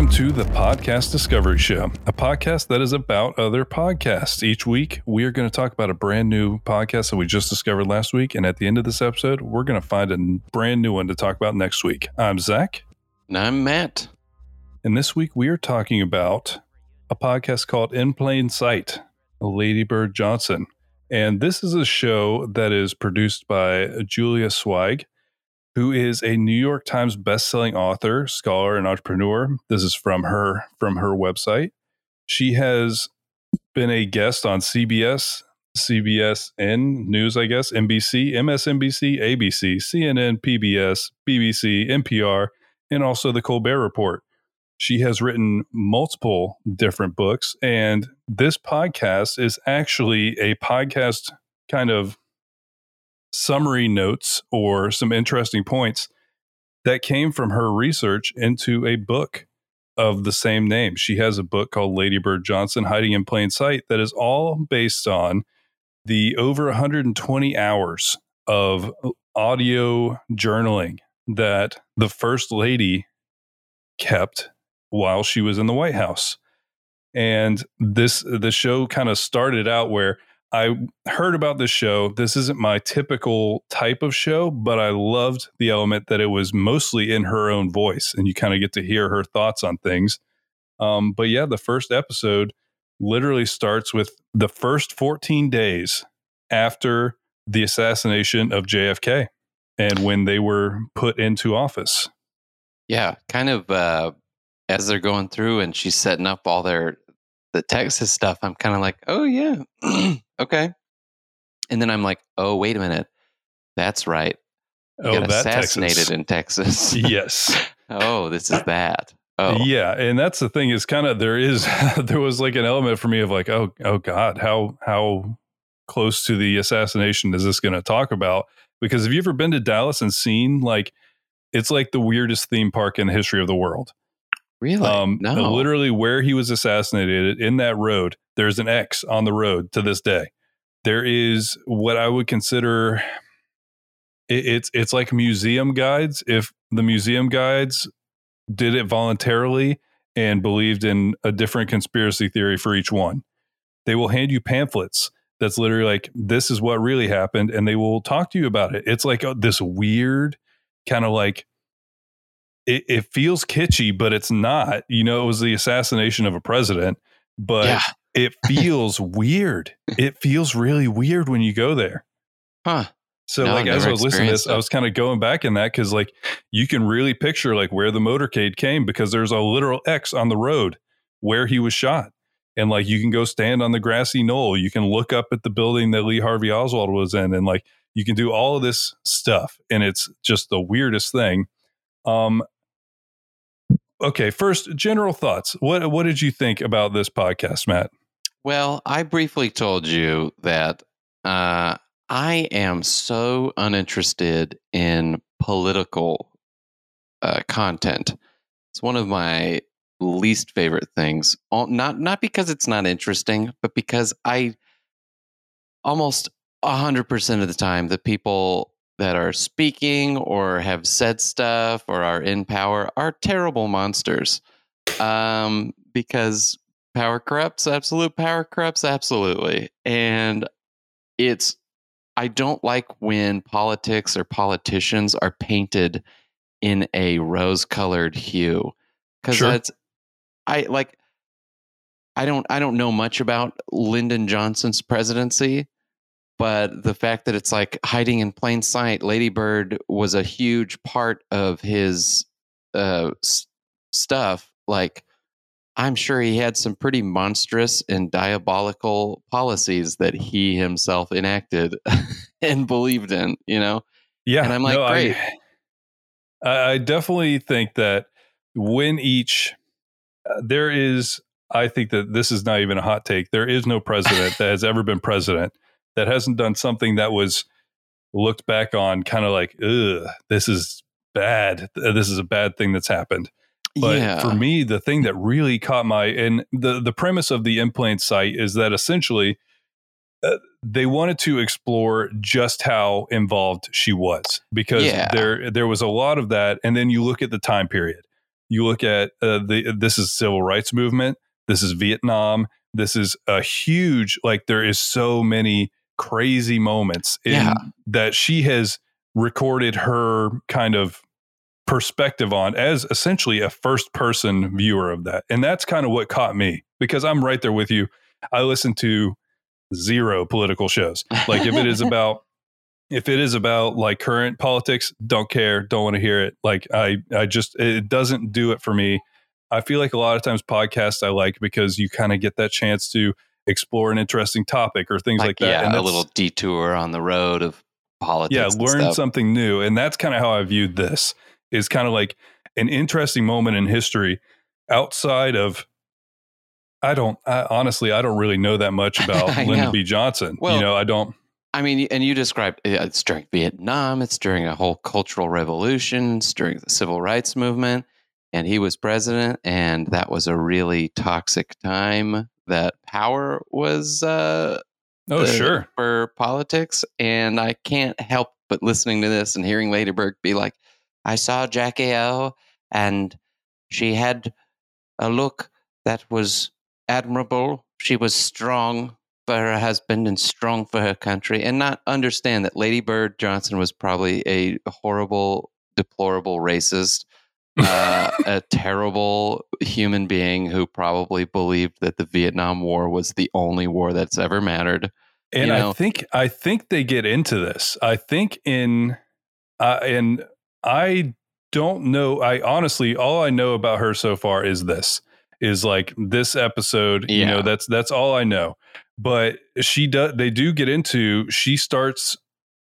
Welcome to the Podcast Discovery Show, a podcast that is about other podcasts. Each week, we are going to talk about a brand new podcast that we just discovered last week. And at the end of this episode, we're going to find a brand new one to talk about next week. I'm Zach. And I'm Matt. And this week, we are talking about a podcast called In Plain Sight, Lady Bird Johnson. And this is a show that is produced by Julia Sweig who is a New York Times bestselling author, scholar, and entrepreneur. This is from her from her website. She has been a guest on CBS, CBSN News, I guess, NBC, MSNBC, ABC, CNN, PBS, BBC, NPR, and also the Colbert Report. She has written multiple different books, and this podcast is actually a podcast kind of summary notes or some interesting points that came from her research into a book of the same name. She has a book called Lady Bird Johnson Hiding in Plain Sight that is all based on the over 120 hours of audio journaling that the first lady kept while she was in the White House. And this the show kind of started out where I heard about this show. This isn't my typical type of show, but I loved the element that it was mostly in her own voice and you kind of get to hear her thoughts on things. Um, but yeah, the first episode literally starts with the first 14 days after the assassination of JFK and when they were put into office. Yeah, kind of uh, as they're going through and she's setting up all their the Texas stuff, I'm kind of like, oh yeah, okay. And then I'm like, oh wait a minute, that's right. You oh, got assassinated Texas. in Texas. yes. oh, this is that. Oh, yeah, and that's the thing is kind of there is there was like an element for me of like, oh, oh God, how how close to the assassination is this going to talk about? Because have you ever been to Dallas and seen like it's like the weirdest theme park in the history of the world. Really? Um, no. Literally, where he was assassinated in that road, there's an X on the road to this day. There is what I would consider it, it's it's like museum guides. If the museum guides did it voluntarily and believed in a different conspiracy theory for each one, they will hand you pamphlets that's literally like this is what really happened, and they will talk to you about it. It's like uh, this weird kind of like it, it, feels kitschy, but it's not. You know, it was the assassination of a president, but yeah. it feels weird. It feels really weird when you go there. Huh. So no, like as I was listening to this, that. I was kind of going back in that because like you can really picture like where the motorcade came because there's a literal X on the road where he was shot. And like you can go stand on the grassy knoll. You can look up at the building that Lee Harvey Oswald was in and like you can do all of this stuff. And it's just the weirdest thing. Um, okay, first general thoughts. What what did you think about this podcast, Matt? Well, I briefly told you that uh, I am so uninterested in political uh, content. It's one of my least favorite things. Not not because it's not interesting, but because I almost hundred percent of the time the people that are speaking or have said stuff or are in power are terrible monsters. Um, because power corrupts, absolute power corrupts, absolutely. And it's, I don't like when politics or politicians are painted in a rose colored hue. Cause sure. that's, I like, I don't, I don't know much about Lyndon Johnson's presidency, but the fact that it's like hiding in plain sight lady bird was a huge part of his uh, s- stuff. Like i'm sure he had some pretty monstrous and diabolical policies that he himself enacted and believed in you know? Yeah and i'm like no, great. I, I definitely think that when each uh, there is i think that this is not even a hot take there is no president that has ever been president that hasn't done something that was looked back on kind of like, ugh, this is bad. This is a bad thing that's happened. But yeah. for me, the thing that really caught my and the the premise of the In Plain Sight is that essentially uh, they wanted to explore just how involved she was because yeah. there there was a lot of that, and then you look at the time period. You look at uh, the this is civil rights movement. This is Vietnam. This is a huge like there is so many crazy moments in, Yeah. that she has recorded her kind of perspective on as essentially a first person viewer of that. And that's kind of what caught me because I'm right there with you. I listen to zero political shows. Like if it is about if it is about like current politics, don't care, don't want to hear it. Like I I just it doesn't do it for me. I feel like a lot of times podcasts I like because you kind of get that chance to explore an interesting topic or things like, that. yeah, and a little detour on the road of politics. yeah, learn something new. And that's kind of how I viewed this is kind of like an interesting moment in history outside of I don't I, honestly I don't really know that much about Lyndon know. B. Johnson. Well, you know, I don't I mean, and you described uh, it's during Vietnam, it's during a whole cultural revolution, it's during the civil rights movement, and he was president, and that was a really toxic time. That power was uh, Oh, sure. for politics, and I can't help but listening to this and hearing Lady Bird be like, "I saw Jackie O, and she had a look that was admirable. She was strong." For her husband and strong for her country, and not understand that Lady Bird Johnson was probably a horrible, deplorable racist, uh, a terrible human being who probably believed that the Vietnam War was the only war that's ever mattered. And you know. I think I think they get into this. I think in uh, and I don't know. I honestly, all I know about her so far is this: is like this episode. You know, that's that's all I know. But she does. They do get into. She starts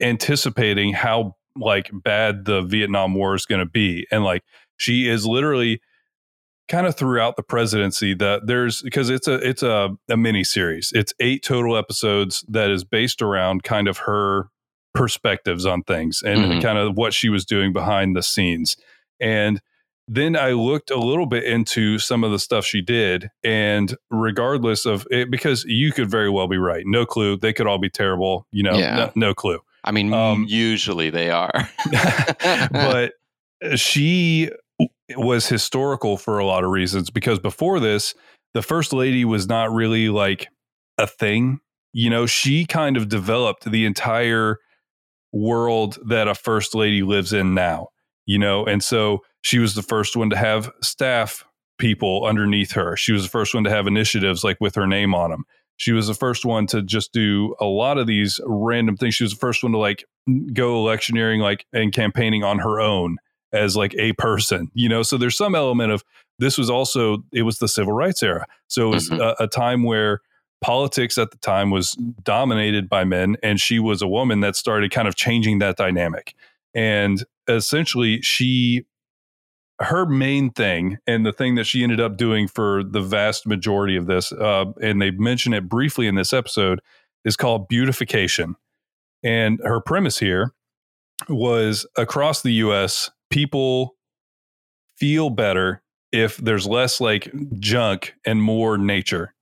anticipating how like bad the Vietnam War is going to be, and like she is literally kind of throughout the presidency that there's because it's a it's a, a mini series it's eight total episodes that is based around kind of her perspectives on things and Mhm. kind of what she was doing behind the scenes. And then i looked a little bit into some of the stuff she did and regardless of it because you could very well be right. No clue. They could all be terrible you know? Yeah. no, no clue I mean, Um, usually they are. but she was historical for a lot of reasons because before this, the first lady was not really like a thing. You know, she kind of developed the entire world that a first lady lives in now, you know, and so she was the first one to have staff people underneath her. She was the first one to have initiatives like with her name on them. She was the first one to just do a lot of these random things. She was the first one to like go electioneering like and campaigning on her own as like a person, you know. So there's some element of this was also it was the civil rights era. So it was Mhm. a, a time where politics at the time was dominated by men and she was a woman that started kind of changing that dynamic. And essentially she her main thing and the thing that she ended up doing for the vast majority of this uh, and they mention it briefly in this episode is called beautification. And her premise here was across the US people feel better if there's less like junk and more nature.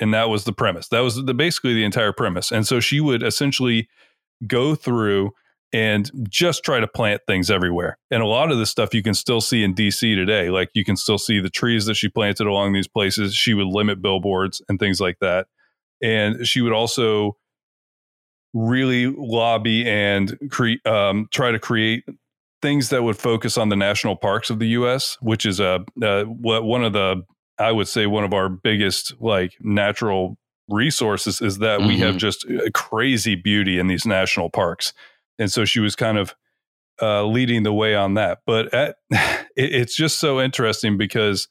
And that was the premise. That was the basically the entire premise. And so she would essentially go through and just try to plant things everywhere and a lot of this stuff you can still see in DC today like you can still see the trees that she planted along these places she would limit billboards and things like that and she would also really lobby and cre- um, try to create things that would focus on the national parks of the U.S., which is a uh, what one of the I would say one of our biggest like natural resources is that we have Mhm. just uh, crazy beauty in these national parks, and so she was kind of uh, leading the way on that. But at, it, it's just so interesting because,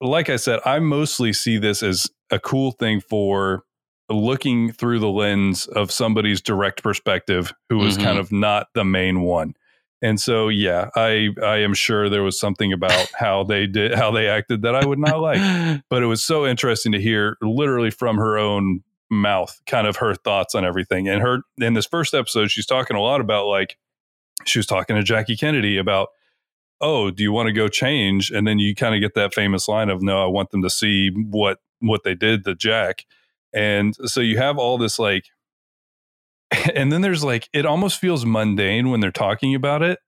like I said, I mostly see this as a cool thing for looking through the lens of somebody's direct perspective who was Mhm. kind of not the main one. And so yeah, I I am sure there was something about how they did how they acted that I would not like. But it was so interesting to hear literally from her own mouth kind of her thoughts on everything. And her in this first episode she's talking a lot about like she was talking to Jackie Kennedy about oh, do you want to go change? And then you kind of get that famous line of no, I want them to see what what they did to Jack. And so you have all this like and then there's like it almost feels mundane when they're talking about it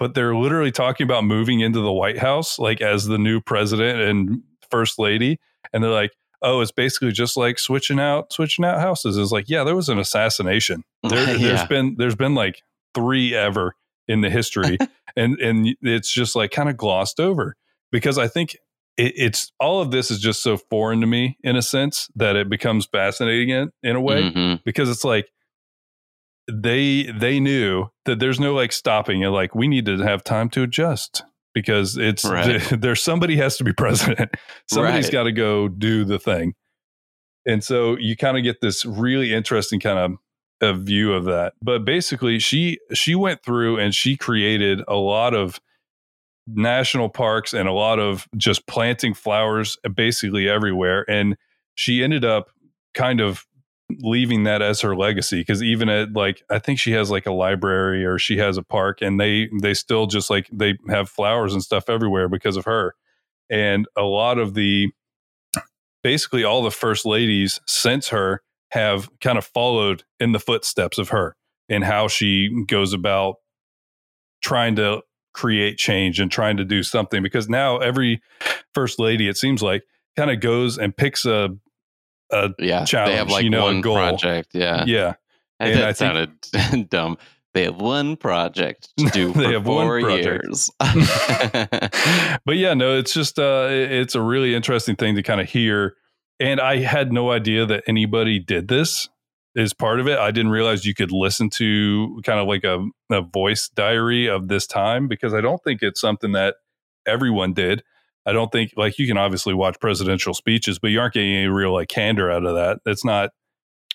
but they're literally talking about moving into the White House, like as the new president and first lady. And they're like, oh, it's basically just like switching out switching out houses. It's like, yeah, there was an assassination. There, has Yeah. been there's been like three ever in the history, and and it's just like kind of glossed over because I think it, it's all of this is just so foreign to me in a sense that it becomes fascinating in in a way Mhm. because it's like they they knew that there's no like stopping it like we need to have time to adjust because it's Right. there's somebody has to be president somebody's Right. got to go do the thing and so you kind of get this really interesting kind of a view of that but basically she she went through and she created a lot of national parks and a lot of just planting flowers basically everywhere and she ended up kind of leaving that as her legacy because even at like i think she has like a library or she has a park and they they still just like they have flowers and stuff everywhere because of her. And a lot of the basically all the first ladies since her have kind of followed in the footsteps of her and how she goes about trying to create change and trying to do something because now every first lady it seems like kind of goes and picks a a Yeah. they have like you know, one project. Yeah. yeah And And that I think- dumb. They have one project to do They for have one four project. years. but yeah, no, it's just uh, it's a really interesting thing to kind of hear. And I had no idea that anybody did this as part of it. I didn't realize you could listen to kind of like a, a voice diary of this time because I don't think it's something that everyone did. I don't think like you can obviously watch presidential speeches, but you aren't getting any real like candor out of that. It's not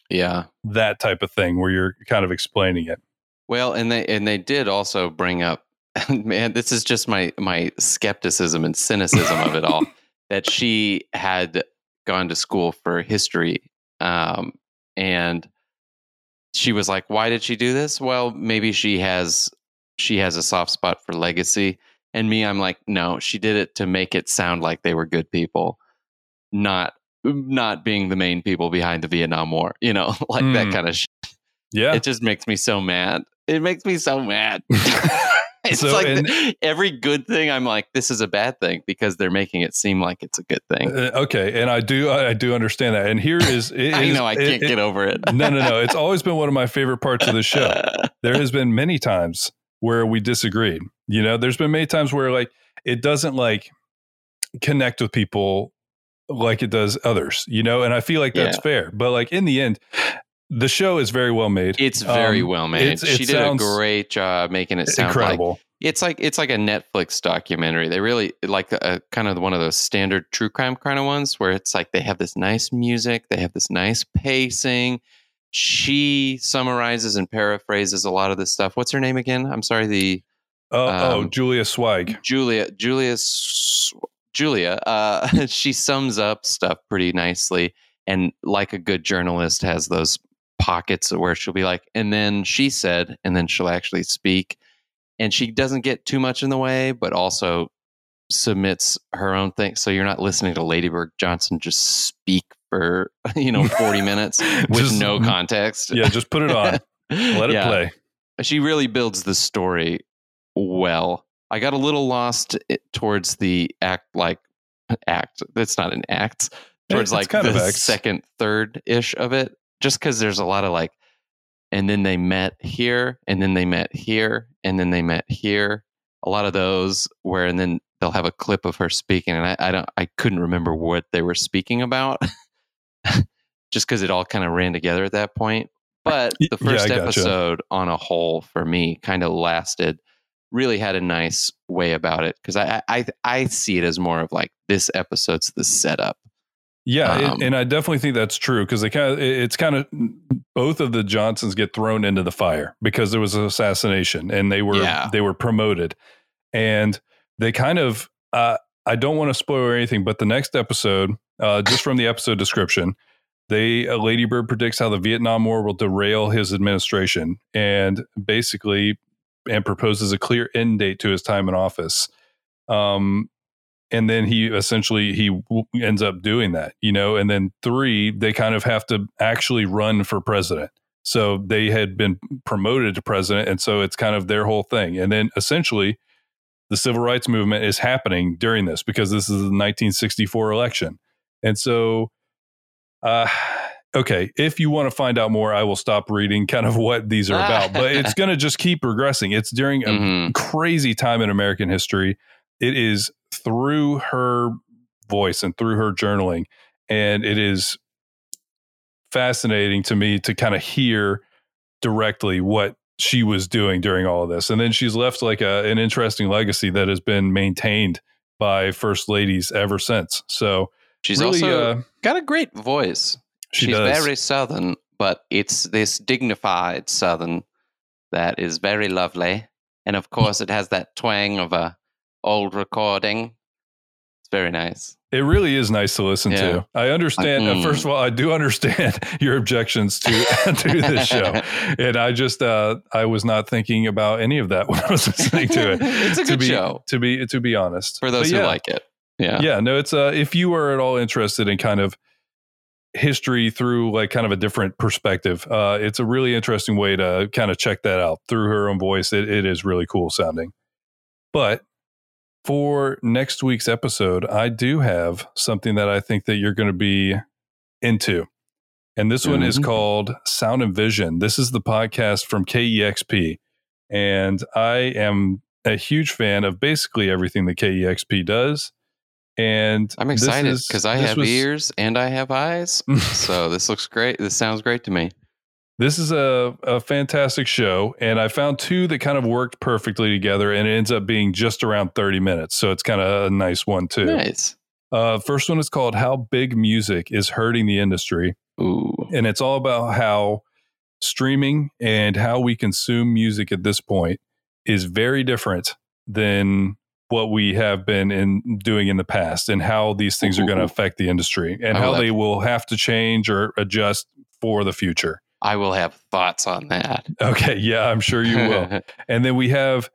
yeah. that type of thing where you're kind of explaining it. Well, and they and they did also bring up man, this is just my my skepticism and cynicism of it all. That she had gone to school for history. Um, and she was like, Why did she do this? Well, maybe she has she has a soft spot for legacy. And me, I'm like, no, she did it to make it sound like they were good people, not not being the main people behind the Vietnam War, you know, like that Mm. kind of shit. Yeah. it just makes me so mad. It makes me so mad. it's So, like and- the- every good thing I'm like, this is a bad thing because they're making it seem like it's a good thing. Uh, okay, and I do I do understand that. And here is it I is- know I it- can't it- get over it. no, no, no. It's always been one of my favorite parts of the show. There has been many times where we disagreed. You know, there's been many times where like it doesn't like connect with people like it does others, you know, and I feel like that's Yeah. fair. But like in the end, the show is very well made. It's very Um, well made. it's- it she did a great job making it sound like incredible. it's like it's like a Netflix documentary. They really like a kind of one of those standard true crime kind of ones where it's like they have this nice music, they have this nice pacing. She summarizes and paraphrases a lot of this stuff. What's her name again? I'm sorry, the Oh, oh, um, Julia Sweig. Julia Julia Julia uh she sums up stuff pretty nicely and like a good journalist has those pockets where she'll be like and then she said and then she'll actually speak and she doesn't get too much in the way but also submits her own thing so you're not listening to Lady Bird Johnson just speak for you know 40 minutes with Just- no context Yeah, just put it on. Let it Yeah play. she really builds the story well. I got a little lost eh, towards the act, like act. It's not an act. Towards It's like the second, third ish of it, just because there's a lot of like, and then they met here, and then they met here, and then they met here. A lot of those where, and then they'll have a clip of her speaking, and I, I don't, I couldn't remember what they were speaking about, just because it all kind of ran together at that point. But the yeah, first gotcha. episode on a whole for me kind of lasted really had a nice way about it because I, I I see it as more of like this episode's the setup. Yeah, it- Um, and I definitely think that's true because they kind of it's kind of both of the Johnsons get thrown into the fire because there was an assassination and they were Yeah. they were promoted, and they kind of uh, I don't want to spoil anything, but the next episode, uh, just from the episode description, they uh, Lady Bird predicts how the Vietnam War will derail his administration and basically and proposes a clear end date to his time in office. Um, and then he essentially he ends up doing that you know and then three they kind of have to actually run for president So they had been promoted to president. And so it's kind of their whole thing. And then essentially, the civil rights movement is happening during this because this is the 1964 election. And so, uh, okay, if you want to find out more, I will stop reading kind of what these are about, but it's going to just keep progressing. It's during a mm-hmm. crazy time in American history. It is through her voice and through her journaling. And it is fascinating to me to kind of hear directly what she was doing during all of this. And then she's left like a, an interesting legacy that has been maintained by first ladies ever since. So she's really, also uh, got a great voice. She she's does. very southern, but it's this dignified southern that is very lovely. And of course, it has that twang of a old recording. It's very nice. It really is nice to listen yeah. to. I understand. Mm. Uh, first of all, I do understand your objections to to this show, and I just uh, I was not thinking about any of that when I was listening to it. it's a to good be, show. To be to be honest, for those but who yeah. like it. Yeah, yeah. No, it's uh, if you are at all interested in kind of history through like kind of a different perspective, uh, it's a really interesting way to kind of check that out through her own voice. It, it is really cool sounding. But for next week's episode, I do have something that I think that you're going to be into. And this mm-hmm. one is mm-hmm. called Sound and Vision. This is the podcast from KEXP. And I am a huge fan of basically everything that KEXP does. And I'm excited because I have was, ears and I have eyes. so this looks great. This sounds great to me. This is a, a fantastic show, and I found two that kind of worked perfectly together, and it ends up being just around 30 minutes. So it's kind of a nice one, too. Nice. Uh, first one is called How Big Music is Hurting the Industry. Ooh. And it's all about how streaming and how we consume music at this point is very different than what we have been in doing in the past and how these things are going to affect the industry and how they will have to change or adjust for the future. I will have thoughts on that. Okay. Yeah, I'm sure you will. and then we have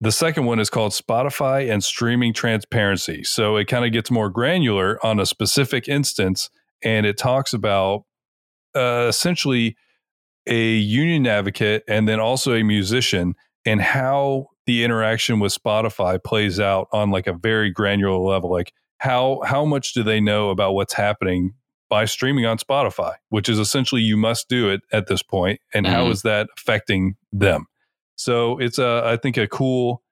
the second one is called Spotify and streaming transparency. So it kind of gets more granular on a specific instance and it talks about uh, essentially a union advocate and then also a musician and how the interaction with Spotify plays out on like a very granular level like how how much do they know about what's happening by streaming on Spotify, which is essentially you must do it at this. And mm-hmm. how is that affecting them? So it's a, I think a cool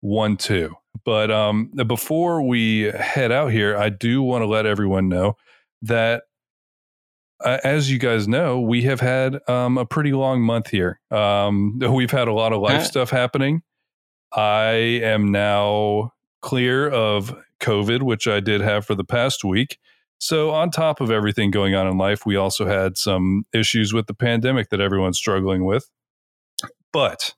one too. But um, before we head out here, I do want to let everyone know that uh, as you guys know, we have had um, a pretty long month here. Um, we've had a lot of life stuff happening. I am now clear of COVID, which I did have for the past week. So, on top of everything going on in life, we also had some issues with the pandemic that everyone's struggling with. But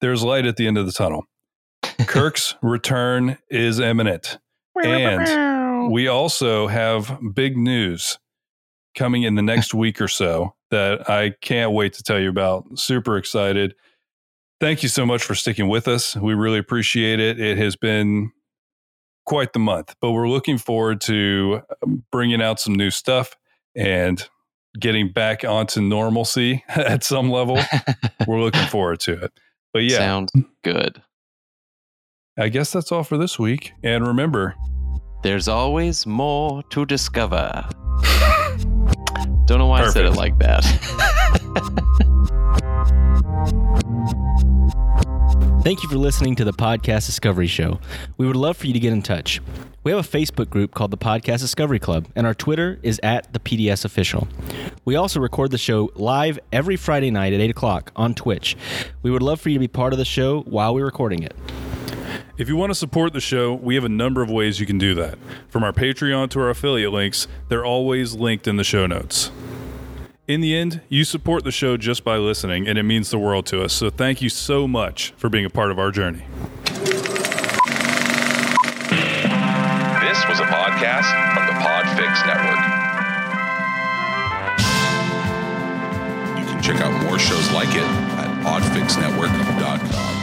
there's light at the end of the tunnel. Kirk's return is imminent. and we also have big news coming in the next week or so that I can't wait to tell you about. Super excited. Thank you so much for sticking with us. We really appreciate it. It has been quite the month, but we're looking forward to um, bringing out some new stuff and getting back onto normalcy at some level. we're looking forward to it. But yeah, sounds good. I guess that's all for this week. And remember, there's always more to discover. Don't know why Perfect. I said it like that. Thank you for listening to the Podcast Discovery Show. We would love for you to get in touch. We have a Facebook group called the Podcast Discovery Club, and our Twitter is at the PDS Official. We also record the show live every Friday night at 8 o'clock on Twitch. We would love for you to be part of the show while we're recording it. If you want to support the show, we have a number of ways you can do that. From our Patreon to our affiliate links, they're always linked in the show notes. In the end, you support the show just by listening, and it means the world to us. So thank you so much for being a part of our journey. This was a podcast from the Podfix Network. You can check out more shows like it at podfixnetwork.com.